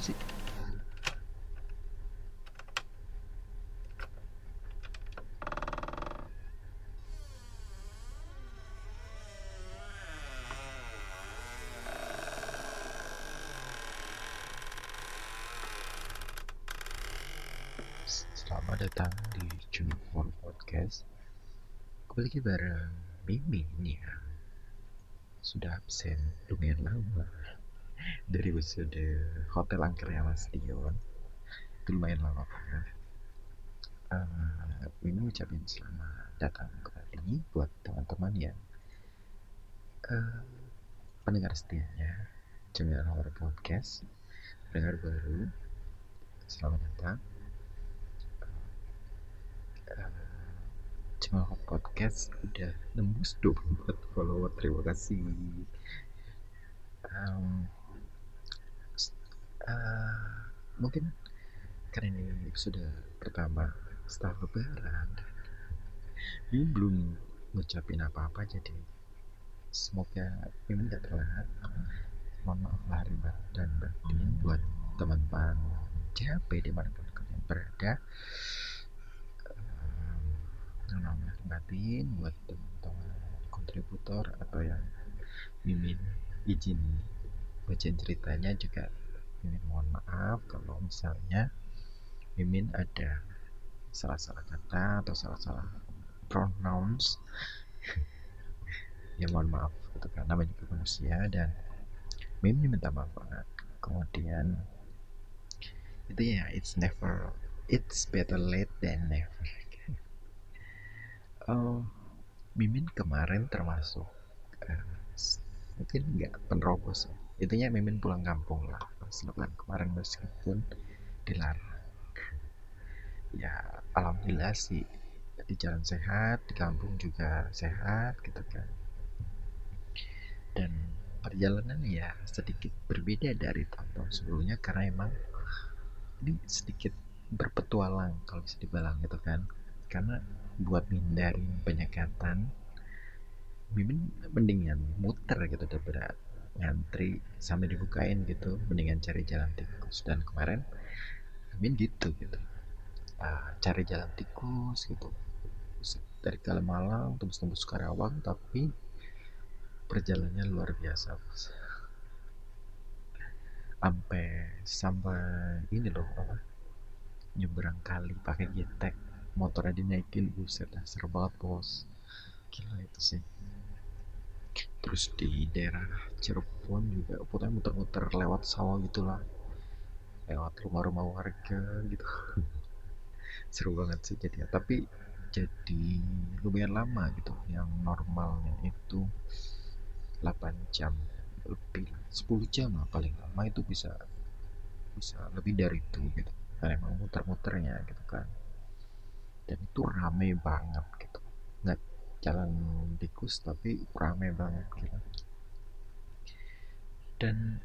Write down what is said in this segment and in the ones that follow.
sih. Selamat datang di Juniper Podcast. Kembali lagi bareng Mimi nih ya. Sudah absen lumayan lama Dari episode Hotel Angkernya Mas Dion. Itu lumayan lama banget uh, Mimi ucapin selamat datang kembali Buat teman-teman yang uh, Pendengar setianya Juniper Podcast Pendengar baru Selamat datang. Cuma podcast udah nembus 24 follower terima kasih. Um, uh, mungkin karena ini episode pertama setelah lebaran ini belum ngucapin apa-apa jadi semoga ini gak telat. Mohon maaf lahir dan batin buat teman-teman JHP di mana pun kalian berada. Yang namanya batin buat teman-teman kontributor atau yang mimin izin bacain ceritanya juga mimin mohon maaf kalau misalnya mimin ada salah-salah kata atau salah-salah pronouns. Ya mohon maaf itu namanya juga manusia dan mimin minta maaf banget. Kemudian itu ya it's never it's better late than never. Oh, Mimin kemarin termasuk uh, mungkin nggak penerobos ya. Intinya Mimin pulang kampung lah pas lebaran kemarin meskipun dilarang. Ya alhamdulillah sih di jalan sehat, di kampung juga sehat gitu kan. Dan perjalanan ya sedikit berbeda dari tahun-tahun sebelumnya karena emang ini sedikit berpetualang kalau bisa dibilang gitu kan. Karena buat menghindari penyekatan Mimin mendingan muter gitu daripada ngantri sampai dibukain gitu. Mendingan cari jalan tikus. Dan kemarin Mimin gitu gitu. Uh, cari jalan tikus gitu. Dari Kalimalang tembus-tembus Karawang tapi perjalanannya luar biasa sampai sampai ini loh apa? Nyebrang kali pakai getek motornya dinaikin buset dah seru banget bos. Gila itu sih terus di daerah Cirebon juga pokoknya muter-muter lewat sawah gitulah. Lewat rumah-rumah warga gitu. Seru banget sih jadi tapi jadi lumayan lama gitu yang normalnya itu 8 jam lebih 10 jam lah paling lama itu bisa bisa lebih dari itu gitu. Karena emang muter-muternya gitu kan. Dan itu rame banget gitu jalan tikus tapi rame banget gitu dan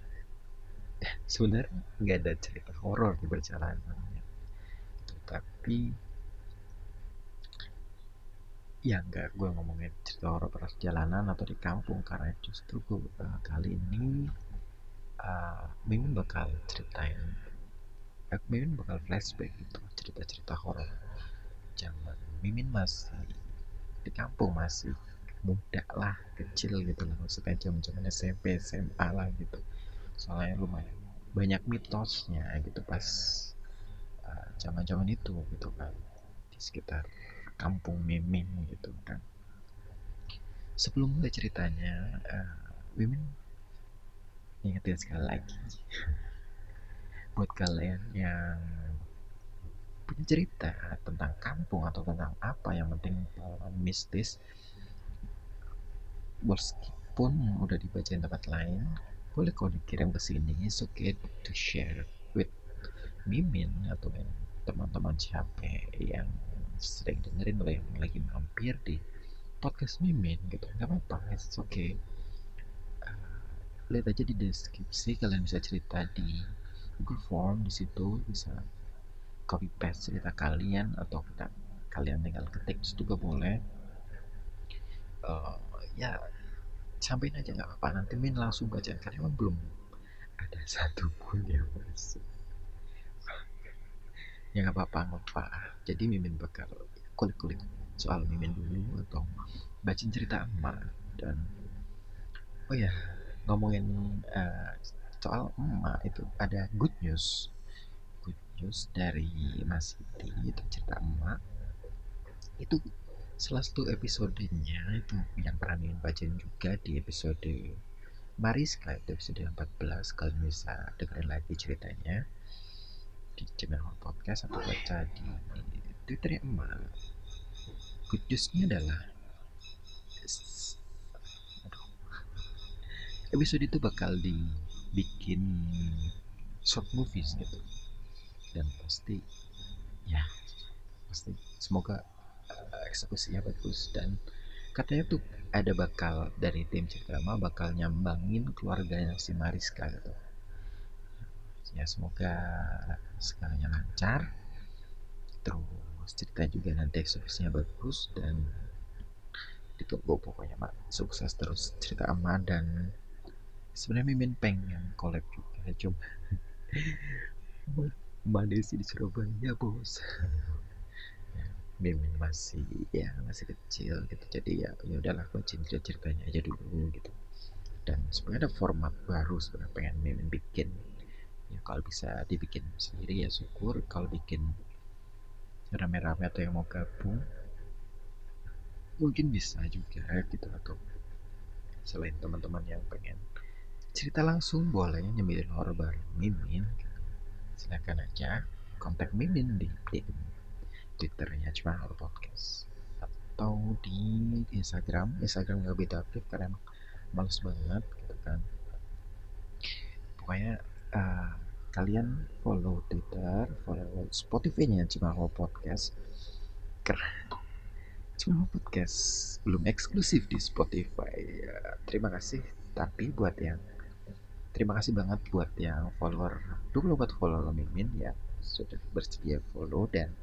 sebenarnya nggak ada cerita horor di perjalanan gitu. tapi ya nggak gue ngomongin cerita horor perjalanan atau di kampung karena justru gue uh, kali ini uh, Mimin bakal ceritain uh, Mimin bakal flashback gitu cerita-cerita horor zaman Mimin masih di kampung masih muda lah kecil gitu lah. Maksudnya jam zaman SMP SMA lah gitu. Soalnya lumayan banyak mitosnya gitu pas zaman uh, zaman itu gitu kan. Di sekitar kampung Mimin gitu kan. Sebelum mulai ceritanya uh, Mimin ingetin sekali lagi. Buat kalian yang punya cerita tentang kampung atau tentang apa yang penting pengalaman mistis. Meskipun udah dibacain tempat lain boleh kau dikirim ke sini it's okay to share with mimin atau teman-teman siapa yang sering dengerin atau yang lagi mampir di podcast mimin gitu. Nggak apa-apa it's okay. Uh, lihat aja di deskripsi kalian bisa cerita di Google Form di situ bisa copy paste cerita kalian atau kita kalian tinggal ketik juga boleh. Uh, ya sampaikan aja nggak apa-apa. Nanti min langsung baca. Karena belum ada satu pun yang masuk. Ya nggak apa-apa nggak apa jadi mimin bakal kulik-kulik soal mimin dulu atau baca cerita emak. Dan oh ya ngomongin uh, soal emak itu ada good news news dari Mas Siti itu cerita emak. Itu salah satu episodenya itu yang pernah mimin bacain juga di episode Mariska itu episode 14 kalau bisa dengerin lagi ceritanya di channel podcast atau baca di Twitter emak. Good newsnya adalah episode itu bakal dibikin short movies gitu dan pasti ya pasti. Semoga uh, eksekusinya bagus dan katanya tuh ada bakal dari tim Cikrama bakal nyambangin keluarganya si Mariska gitu. Ya semoga segalanya lancar. Terus cerita juga nanti eksekusinya bagus dan ditunggu pokoknya mak. Sukses terus cerita aman dan sebenarnya Mimin pengen collab juga cuma mana sih di Surabaya bos. Mimin masih ya masih kecil gitu. Jadi ya ya udahlah cerita ceritanya aja dulu gitu. Dan sebenarnya ada format baru sebenarnya pengen Mimin bikin. Ya kalau bisa dibikin sendiri ya syukur. Kalau bikin rame-rame atau yang mau gabung mungkin bisa juga gitu. Atau selain teman-teman yang pengen cerita langsung boleh nyemilin horror bareng Mimin silakan aja kontak Mimin di, di twitternya cuma horror podcast atau di Instagram. Instagram nggak beda aktif karena emang males banget gitu kan. Pokoknya uh, kalian follow Twitter follow Spotify-nya cuma horror podcast. Keren cuma podcast belum eksklusif di Spotify. Ya, terima kasih. Tapi buat yang terima kasih banget buat yang follower. Dulu buat follower Mimin ya. Sudah bersedia follow dan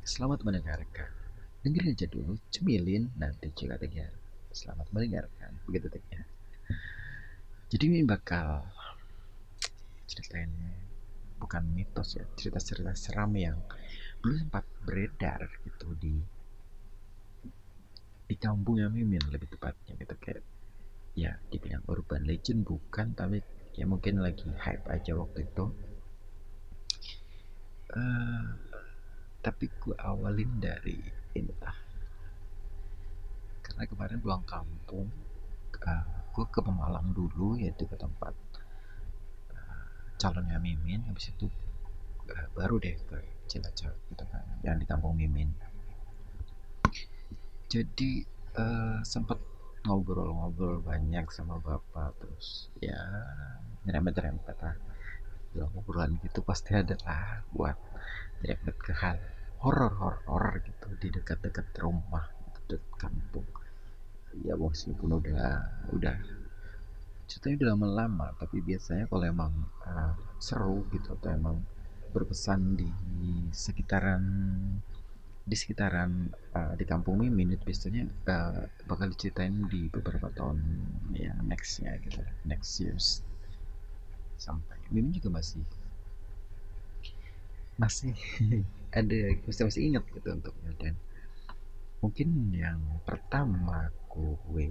selamat mendengarkan. Dengerin aja dulu cemilin nanti juga dengar. Selamat mendengarkan begitu ya. Jadi ini bakal ceritain bukan mitos ya cerita-cerita seram yang dulu sempat beredar gitu di di kampungnya Mimin lebih tepatnya gitu kayak ya dibilang urban legend bukan tapi ya mungkin lagi hype aja waktu itu. Uh, tapi gue awalin dari ini lah. Karena kemarin pulang kampung uh, eh, gue ke Pemalang dulu yaitu ke tempat uh, calonnya Mimin. Habis itu uh, baru deh ke Cilacap gitu kan yang di kampung Mimin. Jadi uh, sempat ngobrol-ngobrol banyak sama bapak terus ya nyerempet-nyerempet lah. Dalam obrolan gitu pasti ada lah buat nyerempet ke hal horor horor gitu di dekat-dekat rumah dekat kampung. Ya meskipun udah udah ceritanya udah lama-lama tapi biasanya kalau emang uh, seru gitu atau emang berpesan di sekitaran di sekitaran uh, di kampung Mimin itu biasanya uh, bakal diceritain di beberapa tahun ya nextnya gitu next years. Sampai Mimin juga masih masih ada masih masih ingat gitu untuknya dan mungkin yang pertama gue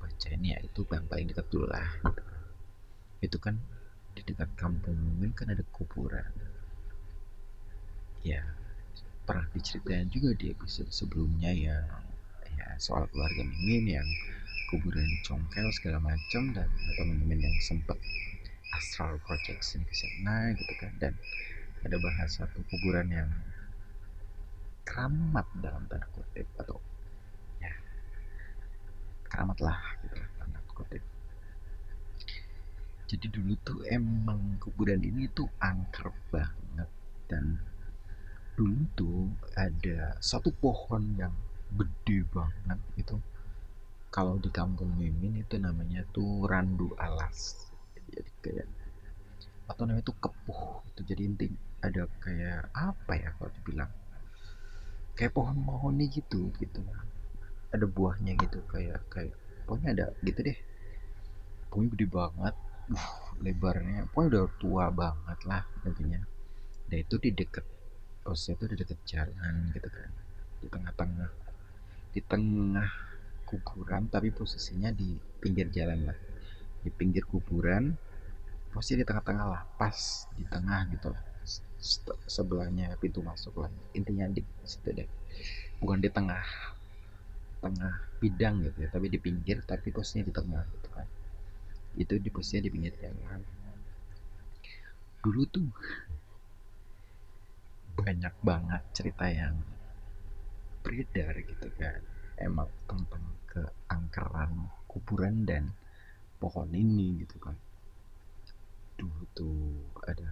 baca ini ya itu bang paling dekat dulu lah gitu. itu kan di dekat kampung Mimin kan ada kuburan. Ya pernah diceritain juga di episode sebelumnya ya. Ya soal keluarga Mimin yang kuburan congkel segala macam dan teman-teman yang sempat astral projection ke sana gitu kan. Dan ada bahas satu kuburan yang keramat dalam tanda kutip atau ya keramat lah gitu tanda kutip. Jadi dulu tuh emang kuburan ini tuh angker banget dan dulu tuh ada satu pohon yang gede banget itu. Kalau di kampung Mimin itu namanya tuh randu alas. Jadi kayak atau namanya tuh kepuh itu jadi inti ada kayak apa ya kalau dibilang. Kayak pohon mahoni gitu gitu. Ada buahnya gitu kayak kayak pokoknya ada gitu deh. Pokoknya gede banget. Uh, lebarnya pokoknya udah tua banget lah intinya. Dan itu di deket posnya itu di deket jalan gitu kan. Di tengah-tengah di tengah kuburan tapi posisinya di pinggir jalan lah. Di pinggir kuburan posisi di tengah-tengah lah pas di tengah gitu lah. Sebelahnya pintu masuk lah. Intinya di situ deh. Bukan di tengah tengah bidang gitu ya tapi di pinggir tapi posisinya di tengah gitu kan. Itu di posisinya di pinggir jalan. Dulu tuh banyak banget cerita yang beredar gitu kan. Emang tentang keangkeran kuburan dan pohon ini gitu kan. Dulu tuh ada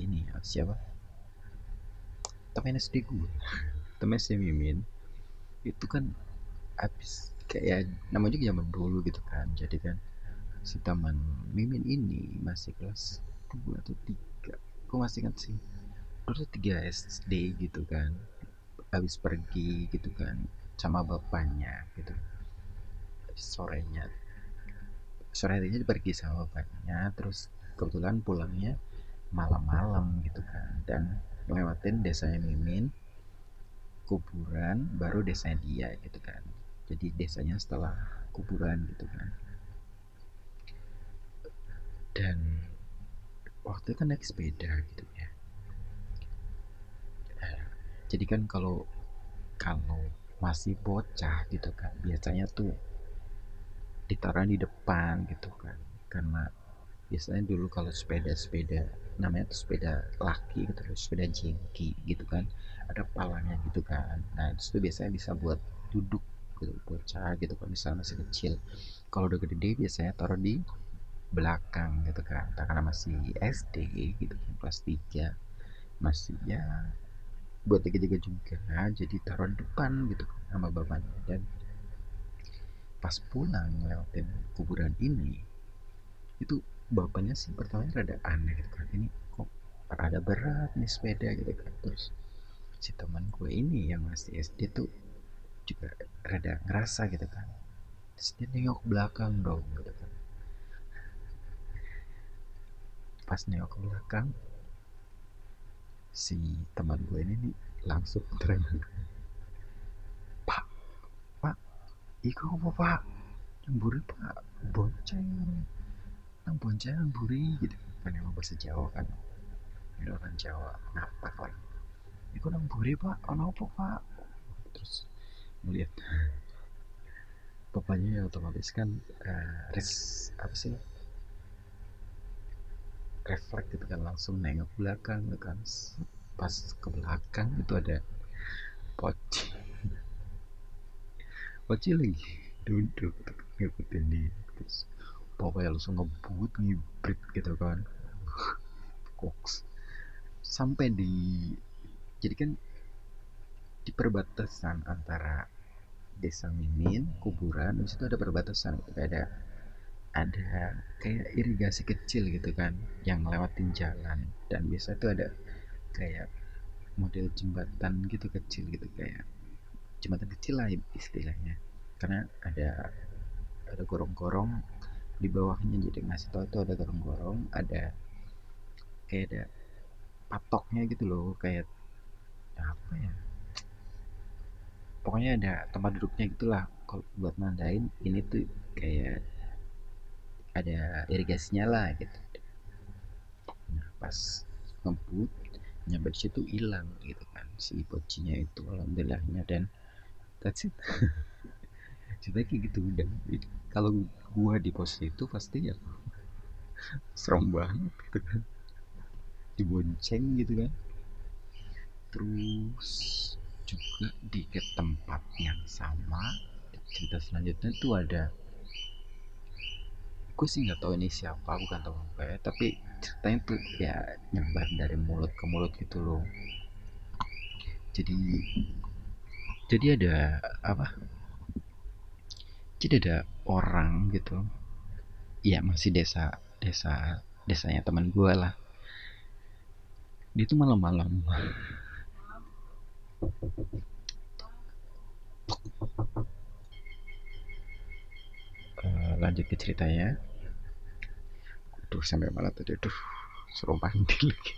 ini siapa? Temen SD gue temen SD Mimin. Itu kan habis kayak namanya juga zaman dulu gitu kan. Jadi kan si teman Mimin ini masih kelas 2 atau 3 gue masih ingat sih dulu tiga SD gitu kan. Habis pergi gitu kan sama bapaknya gitu. Sorenya sore harinya pergi sama bapaknya terus kebetulan pulangnya malam-malam gitu kan. Dan ngelewatin desanya Mimin kuburan baru desanya dia gitu kan. Jadi desanya setelah kuburan gitu kan. Dan waktu itu kan naik sepeda gitu jadi kan kalau kalau masih bocah gitu kan biasanya tuh ditaruh di depan gitu kan. Karena biasanya dulu kalau sepeda-sepeda namanya tuh sepeda laki gitu sepeda jengki gitu kan ada palanya gitu kan. Nah itu biasanya bisa buat duduk gitu bocah gitu kan misalnya masih kecil. Kalau udah gede biasanya taruh di belakang gitu kan. Karena masih SD gitu kan kelas 3 masih ya buat tiga-tiga juga. Jadi taruh depan gitu sama bapaknya. Dan pas pulang lewatin kuburan ini itu bapaknya sih pertama rada aneh gitu kan. Ini kok rada berat nih sepeda gitu kan. Terus si teman gue ini yang masih SD tuh juga rada ngerasa gitu kan. Terus dia nengok belakang dong gitu kan. Pas nengok belakang si teman gue ini nih langsung teriak pak pak iko apa pak? Yang buri pak. Bonceng. Yang bonceng yang buri gitu. Kan emang bahasa Jawa kan. Ini orang Jawa kenapa kan iku nang buri pak. Ono apa pak? Terus melihat bapaknya ya otomatis kan uh, res apa sih refleks gitu kan langsung nengok belakang gitu kan. Pas ke belakang itu ada poci poci lagi duduk ngikutin dia. Terus pokoknya langsung ngebut ngibrit gitu kan. Koks. Sampai di jadi kan di perbatasan antara desa Mimin kuburan di situ ada perbatasan gitu ada ada kayak irigasi kecil gitu kan yang lewatin jalan. Dan biasa itu ada kayak model jembatan gitu kecil gitu kayak jembatan kecil lah istilahnya. Karena ada ada gorong-gorong di bawahnya jadi ngasih tau itu ada gorong-gorong ada kayak ada patoknya gitu loh kayak apa ya? Pokoknya ada tempat duduknya gitulah kalau buat nandain ini tuh kayak ada irigasinya lah gitu. Nah pas ngebut nyampe di situ hilang gitu kan si bocinya itu alhamdulillahnya dan that's it. Cerita kayak gitu dan kalau gua di pos itu pasti ya serem banget gitu kan. Dibonceng gitu kan. Terus juga di ke tempat yang sama cerita selanjutnya tuh ada gue sih nggak tahu ini siapa bukan teman gue tapi ceritanya tuh ya nyebar dari mulut ke mulut gitu loh. Jadi jadi ada apa? Jadi ada orang gitu. Ya masih desa desa desanya teman gue lah. Dia tuh malam-malam. Lanjut ke ceritanya aduh sampai malah tadi. Aduh suruh mandi lagi.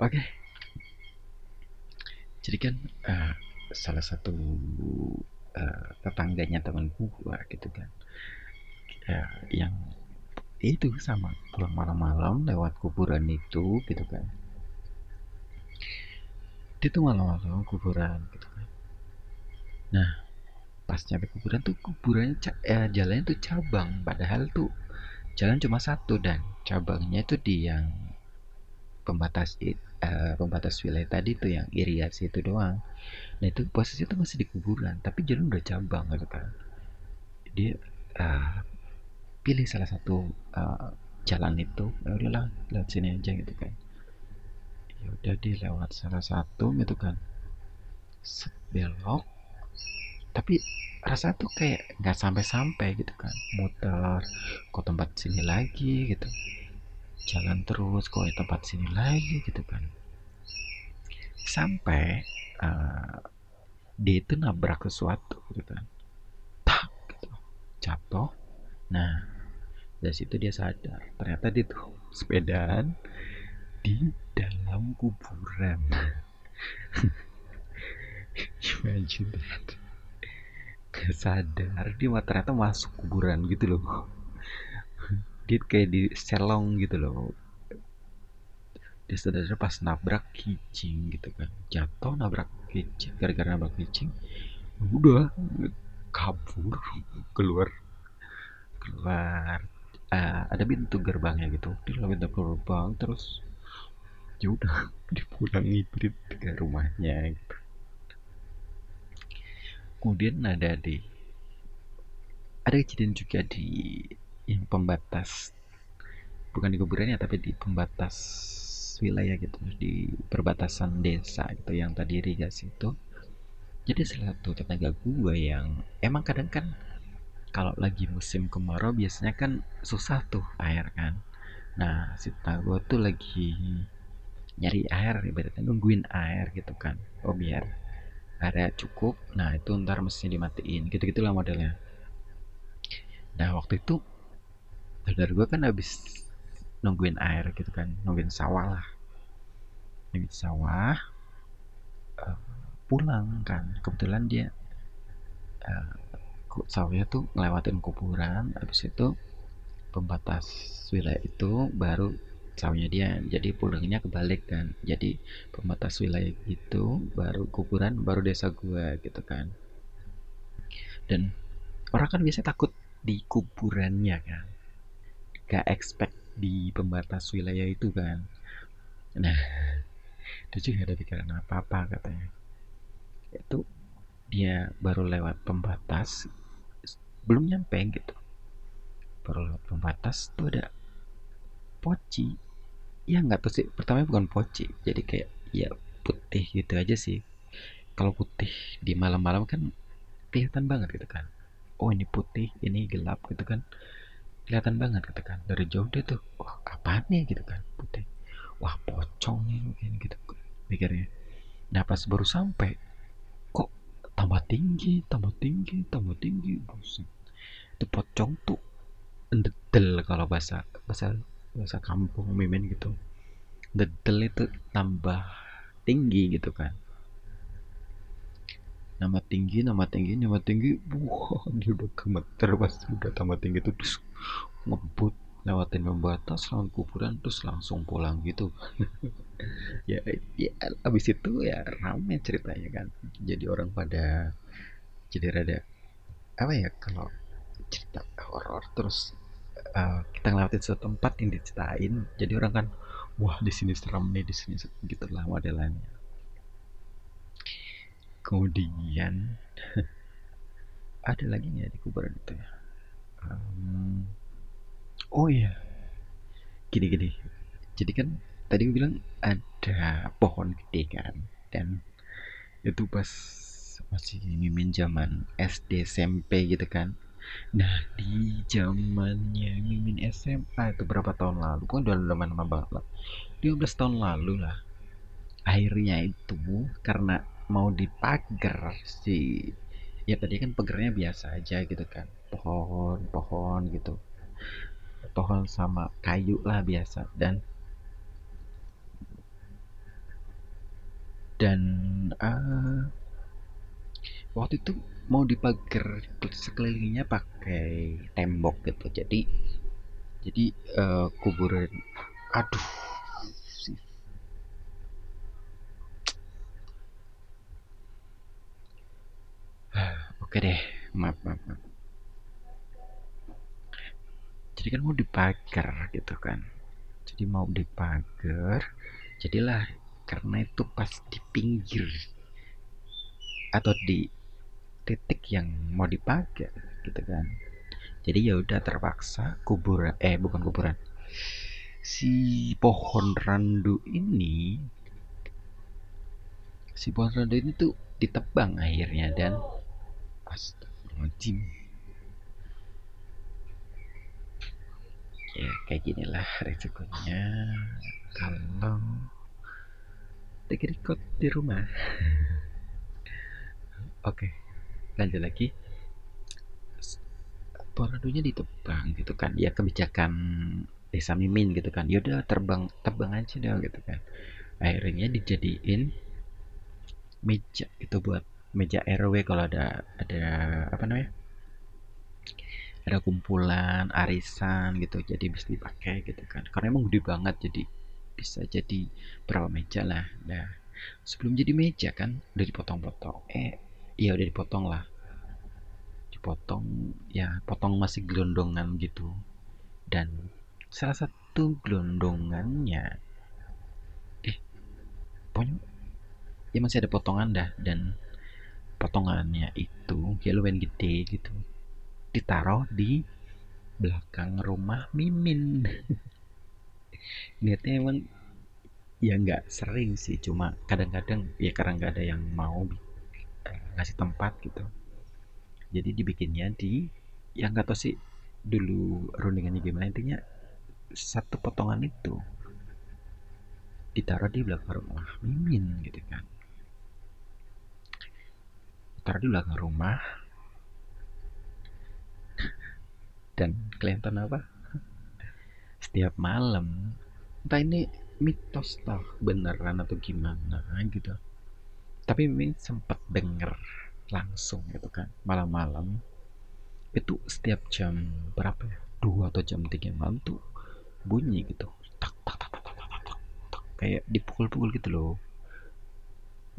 Oke. Jadi kan uh, salah satu uh, tetangganya temanku gua gitu kan uh, yang itu sama pulang malam-malam lewat kuburan itu gitu kan. Dia tuh malam-malam kuburan gitu kan. Nah pas nyampe kuburan tuh kuburannya eh, jalannya tuh cabang padahal tuh jalan cuma satu dan cabangnya itu di yang pembatas uh, pembatas wilayah tadi tuh yang iriasi itu doang. Nah itu posisi itu masih di kuburan tapi jalan udah cabang gitu kan. Dia uh, pilih salah satu uh, jalan itu ya udahlah lewat sini aja gitu kan. Ya udah dia lewat salah satu gitu kan. Set, belok tapi rasa tuh kayak nggak sampai-sampai gitu kan. Muter kok tempat sini lagi? gitu. Jalan terus kok tempat sini lagi? gitu kan. Sampai uh, dia itu nabrak sesuatu gitu kan. Tak gitu. Jatuh. Nah dari situ dia sadar ternyata dia tuh sepedaan di dalam kuburan. Imagine that gak sadar. Dia ternyata masuk kuburan gitu loh. Dia kayak di selong gitu loh. Dia sadar pas nabrak kicing gitu kan. Jatuh nabrak kicing gara-gara nabrak kicing udah kabur keluar. Keluar uh, ada pintu gerbangnya gitu. Di dalam pintu gerbang terus ya udah dipulangi ke rumahnya gitu kemudian ada di ada kejadian juga di yang pembatas bukan di kuburannya tapi di pembatas wilayah gitu di perbatasan desa gitu yang tadi irigasi itu. Jadi salah satu tetangga gue yang emang kadang kan kalau lagi musim kemarau biasanya kan susah tuh air kan. Nah si tetangga gue tuh lagi nyari air ibaratnya nungguin air gitu kan. Oh biar area cukup. Nah itu ntar mesinnya dimatiin. Gitu gitulah modelnya. Nah waktu itu dari gue kan habis nungguin air gitu kan. Nungguin sawah lah. Nungguin sawah uh, pulang kan. Kebetulan dia uh, sawahnya tuh ngelewatin kuburan. Habis itu pembatas wilayah itu baru sawahnya dia jadi pulangnya kebalik kan. Jadi pembatas wilayah itu baru kuburan baru desa gua gitu kan. Dan orang kan biasa takut di kuburannya kan. Gak expect di pembatas wilayah itu kan. Nah itu juga ada pikiran apa-apa katanya. Itu dia baru lewat pembatas belum nyampe gitu. Baru lewat pembatas tuh ada poci ya nggak sih. Pertama bukan poci. Jadi kayak ya putih gitu aja sih. Kalau putih di malam-malam kan kelihatan banget gitu kan. Oh ini putih ini gelap gitu kan. Kelihatan banget gitu kan. Dari jauh dia tuh wah apa nih? gitu kan putih. Wah pocong nih mungkin gitu mikirnya. Nah pas baru sampai kok tambah tinggi tambah tinggi tambah tinggi buset. Itu pocong tuh ndedel kalau bahasa bahasa bahasa kampung mimin gitu. Dedel itu tambah tinggi gitu kan. Nama tinggi nama tinggi nama tinggi. Wah dia udah gemeter pas udah tambah tinggi itu terus ngebut lewatin pembatas lawan kuburan terus langsung pulang gitu. Ya ya abis itu ya rame ceritanya kan. Jadi orang pada jadi rada apa ya kalau cerita horor terus uh, kita ngelewatin suatu tempat yang diceritain. Jadi orang kan wah di sini serem nih di sini gitulah modelannya. Kemudian ada lagi nggak di kuburan itu ya? Um, oh iya. Gini gini. Jadi kan tadi gue bilang ada pohon gede kan dan itu pas masih mimin zaman SD SMP gitu kan Nah, di zamannya Mimin SMA itu berapa tahun lalu, kan udah lama-lama banget lah. 15 tahun lalu lah. Akhirnya itu karena mau dipagar si ya tadi kan pagernya biasa aja gitu kan. Pohon-pohon gitu. pohon sama kayu lah biasa dan dan uh, waktu itu mau dipagar sekelilingnya pakai tembok gitu. Jadi jadi uh, kuburan aduh oke deh maaf maaf, maaf. jadi kan mau dipagar gitu kan. Jadi mau dipagar jadilah karena itu pas di pinggir atau di titik yang mau dipagar gitu kan. Jadi ya udah terpaksa kuburan eh bukan kuburan. Si pohon randu ini si pohon randu ini tuh ditebang akhirnya dan astagfirullahaladzim. Ya kayak ginilah resikonya. Kalau take record di rumah. Oke lanjut lagi poradonya ditebang gitu kan. Ya kebijakan desa mimin gitu kan. Yaudah terbang tebang aja deh gitu kan. Akhirnya dijadiin meja itu buat meja RW kalau ada ada apa namanya? Ada kumpulan arisan gitu. Jadi bisa dipakai gitu kan. Karena emang gede banget jadi bisa jadi berapa meja lah. Nah sebelum jadi meja kan udah dipotong-potong. Eh iya udah dipotong lah dipotong ya potong masih gelondongan gitu. Dan salah satu gelondongannya eh pokoknya ya masih ada potongan dah. Dan potongannya itu ya lumayan gede gitu ditaruh di belakang rumah Mimin. Niatnya emang ya nggak sering sih cuma kadang-kadang ya karena nggak ada yang mau ngasih tempat gitu jadi dibikinnya di yang nggak tahu sih dulu rundingannya gimana intinya satu potongan itu ditaruh di belakang rumah mimin gitu kan. Taruh di belakang rumah. Dan kelihatan apa? Setiap malam. Entah ini mitos tau beneran atau gimana gitu. Tapi Mimin sempat denger langsung gitu kan. Malam-malam itu setiap jam berapa ya? Dua atau jam tiga malam tuh bunyi gitu. Tak tak tak tak tak tak, tak, tak. kayak dipukul-pukul gitu loh.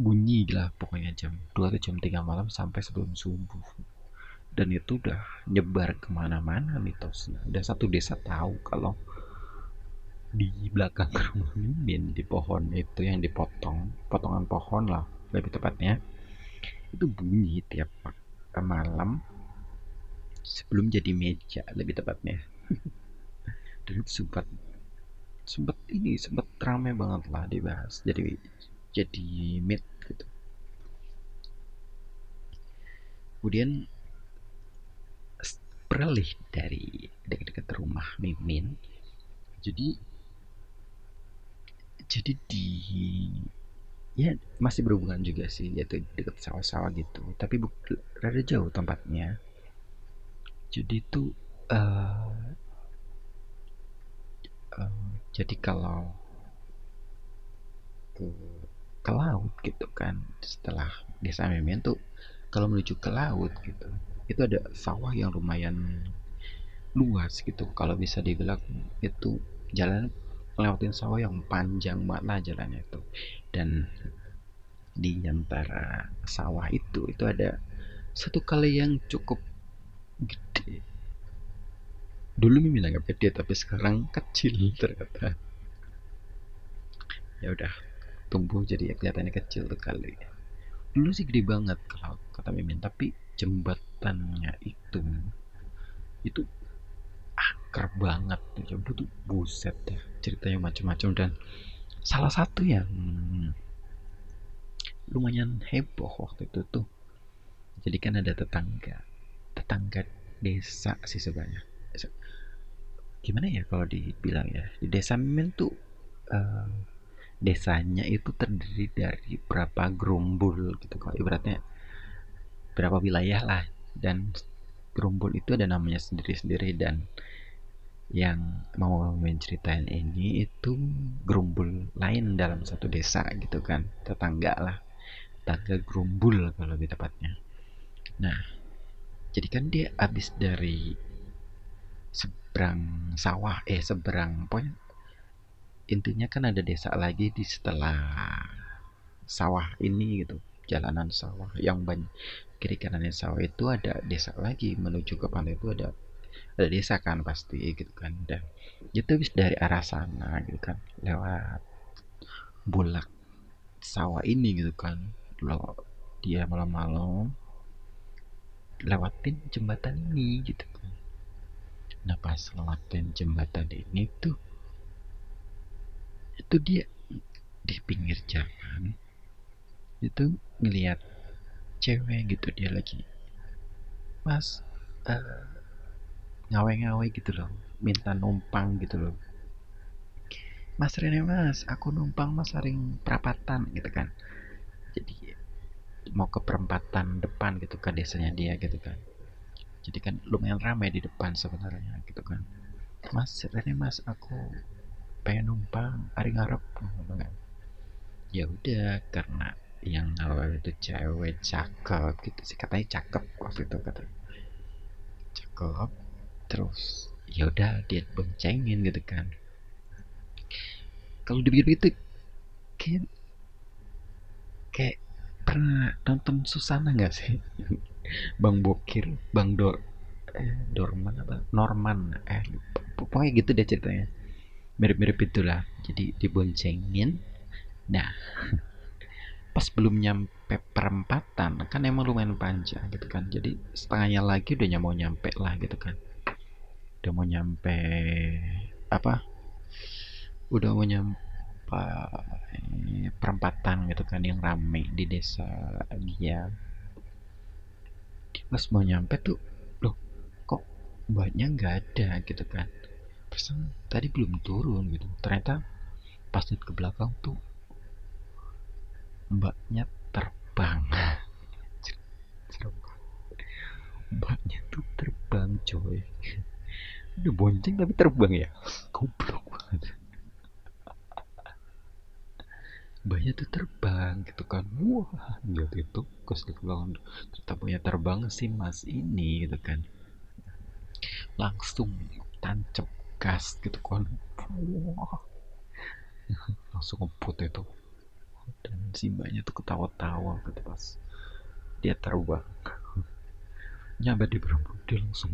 Bunyi lah pokoknya jam dua atau jam tiga malam sampai sebelum subuh. Dan itu udah nyebar ke mana-mana mitosnya. Udah satu desa tahu kalau di belakang rumah Mimin di pohon itu yang dipotong potongan pohon lah lebih tepatnya itu bunyi tiap malam sebelum jadi meja lebih tepatnya. Dan itu sempat sempat ini sempat ramai banget lah dibahas. Jadi jadi mit gitu. Kemudian beralih dari dekat-dekat rumah Mimin. Jadi jadi di ya masih berhubungan juga sih yaitu dekat sawah-sawah gitu. Tapi rada jauh tempatnya. Jadi itu uh, uh, jadi kalau ke ke laut gitu kan setelah desa Memen tuh kalau menuju ke laut gitu itu ada sawah yang lumayan luas gitu. Kalau bisa dibilang itu jalan lewatin sawah yang panjang banget lah jalannya itu. Dan di antara sawah itu itu ada satu kali yang cukup gede. Dulu Mimi anggap gede tapi sekarang kecil ternyata. Ya udah tumbuh jadi ya kelihatannya kecil tuh kali. Dulu sih gede banget kalau kata Mimin tapi jembatannya itu itu akrab banget. Coba tuh buset ya ceritanya macam-macam dan salah satu yang lumayan heboh waktu itu tuh. Jadi kan ada tetangga tetangga desa sih sebenarnya. Gimana ya kalau dibilang ya di desa Mimin tuh uh, desanya itu terdiri dari berapa gerumbul gitu kalau ibaratnya berapa wilayah lah. Dan gerumbul itu ada namanya sendiri-sendiri dan yang mau menceritain ini itu gerumbul lain dalam satu desa gitu kan tetangga lah. Tetangga gerumbul kalau lebih tepatnya. Nah jadi kan dia habis dari seberang sawah eh seberang pokoknya intinya kan ada desa lagi di setelah sawah ini gitu jalanan sawah. Yang banyak kiri kanannya sawah itu ada desa lagi menuju ke pantai itu ada ada desa kan pasti gitu kan. Dan itu habis dari arah sana gitu kan. Lewat bulak sawah ini gitu kan. Lo dia malam-malam lewatin jembatan ini gitu kan. Nah pas lewatin jembatan ini tuh itu dia di pinggir jalan itu ngelihat cewek gitu dia lagi mas uh, ngawe-ngawe gitu loh minta numpang gitu loh. Mas Rene mas aku numpang mas sering perapatan gitu kan. Jadi mau ke perempatan depan gitu kan desanya dia gitu kan. Jadi kan lumayan ramai di depan sebenarnya gitu kan. Mas Rene mas aku pengen numpang hari ngarep gitu kan. Ya udah karena yang awal itu cewek cakep gitu sih katanya cakep waktu itu kata. Cakep terus. Ya udah dia boncengin gitu kan. Kalau dipikir itu kayak kayak pernah nonton Susana nggak sih? Bang Bokir Bang Dor eh, Dorman apa? Norman eh pokoknya gitu deh ceritanya. Mirip-mirip itulah. Jadi diboncengin. Nah pas belum nyampe perempatan kan emang lumayan panjang gitu kan. Jadi setengahnya lagi udah mau nyampe lah gitu kan udah mau nyampe apa? Udah mau nyampe perempatan gitu kan yang rame di desa dia. Pas mau nyampe tuh loh kok mbaknya nggak ada gitu kan? Persen tadi belum turun gitu. Ternyata pas lihat ke belakang tuh mbaknya terbang. Mbaknya tuh terbang coy udah bonceng tapi terbang ya? Goblok banget. Mbaknya tuh terbang gitu kan. Wah gitu itu belakang ternyata punya terbang sih mas ini gitu kan. Langsung tancap gas gitu kan. Wah. Langsung ngebut itu. Dan si mbaknya tuh ketawa-tawa gitu pas dia terbang. Nyampe di perempatan dia langsung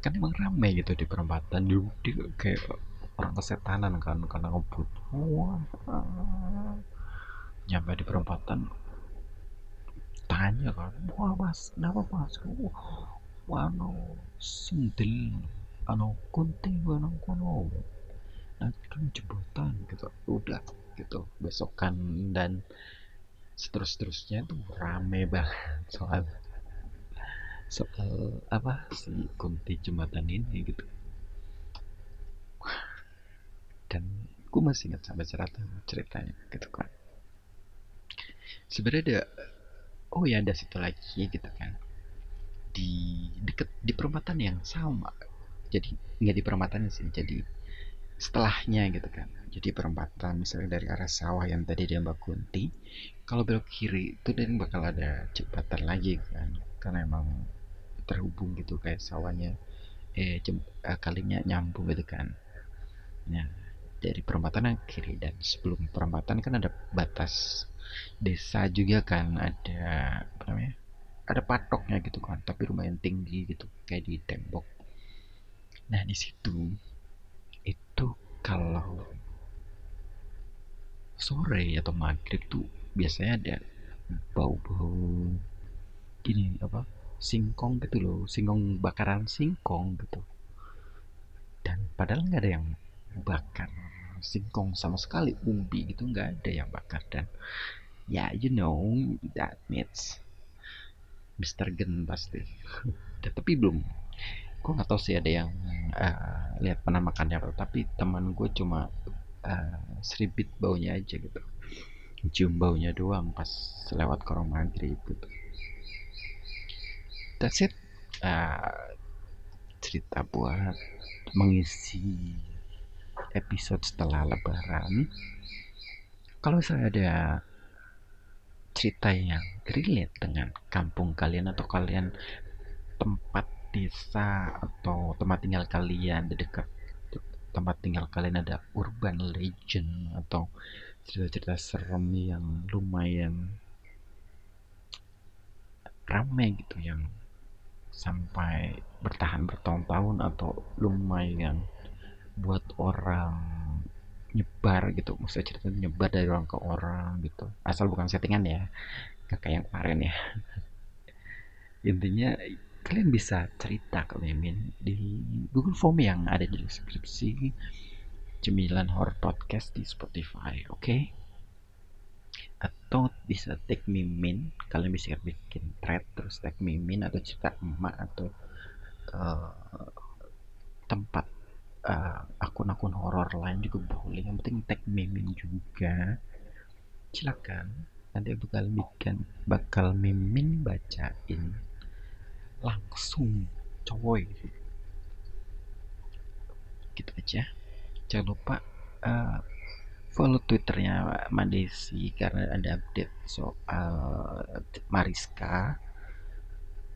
kan emang rame gitu di perempatan. Dia, dia kayak orang kesetanan kan karena ngebut. Nyampe di perempatan. Tanya kan wah mas kenapa mas? Wah no sendel ano kunting anu kono. Nanti kan jembatan gitu. Udah gitu besokan dan seterus-terusnya tuh rame banget soal soal apa si kunti jembatan ini gitu. Dan gue masih ingat sampai cerita ceritanya gitu kan. Sebenarnya ada oh ya ada situ lagi gitu kan. Di deket di perempatan yang sama. Jadi nggak di perempatan sih jadi setelahnya gitu kan. Jadi perempatan misalnya dari arah sawah yang tadi dia Mbak Kunti kalau belok kiri itu dan bakal ada jembatan lagi kan. Karena emang terhubung gitu kayak sawahnya eh jem, eh, kalinya nyambung gitu kan. Nah dari perempatan yang kiri dan sebelum perempatan kan ada batas desa juga kan ada apa namanya ada patoknya gitu kan tapi lumayan tinggi gitu kayak di tembok. Nah di situ itu kalau sore atau maghrib tuh biasanya ada bau-bau gini apa singkong gitu loh singkong bakaran singkong gitu. Dan padahal nggak ada yang bakar singkong sama sekali umbi gitu nggak ada yang bakar. Dan ya yeah, you know that means Mr. Gen pasti. Tapi belum gue nggak tahu sih ada yang uh, lihat penampakannya apa tapi teman gue cuma uh, seribit baunya aja gitu. Cium baunya doang pas lewat rumah maghrib gitu that's it. Uh, cerita buat mengisi episode setelah lebaran. Kalau saya ada cerita yang relate dengan kampung kalian atau kalian tempat desa atau tempat tinggal kalian di dekat tempat tinggal kalian ada urban legend atau cerita-cerita serem yang lumayan ramai gitu yang sampai bertahan bertahun-tahun atau lumayan buat orang nyebar gitu maksudnya cerita nyebar dari orang ke orang gitu asal bukan settingan ya gak kayak yang kemarin ya intinya kalian bisa cerita ke Mimin di Google Form yang ada di deskripsi Cemilan Horror Podcast di Spotify, oke? Okay? Atau bisa tag Mimin, kalian bisa bikin thread terus tag Mimin atau cerita emak atau uh, tempat uh, akun-akun horor lain juga boleh. Yang penting tag mimin juga. Silakan. Nanti bakal bikin bakal mimin bacain langsung coy. Gitu aja. Jangan lupa uh, follow twitternya Mandesi karena ada update soal Mariska.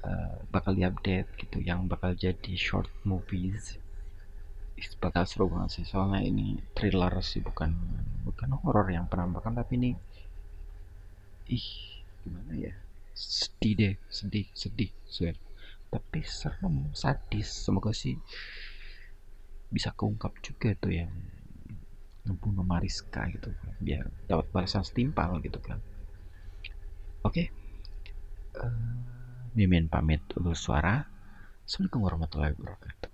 Uh, bakal diupdate gitu yang bakal jadi short movies. Bakal seru banget sih soalnya ini thriller sih bukan bukan horror yang penampakan tapi ini ih gimana ya sedih deh sedih sedih swear tapi serem sadis semoga sih bisa keungkap juga tuh yang ngebunuh Mariska gitu biar dapat balasan setimpal gitu kan oke okay. uh, eh, Mimin pamit dulu suara Assalamualaikum warahmatullahi wabarakatuh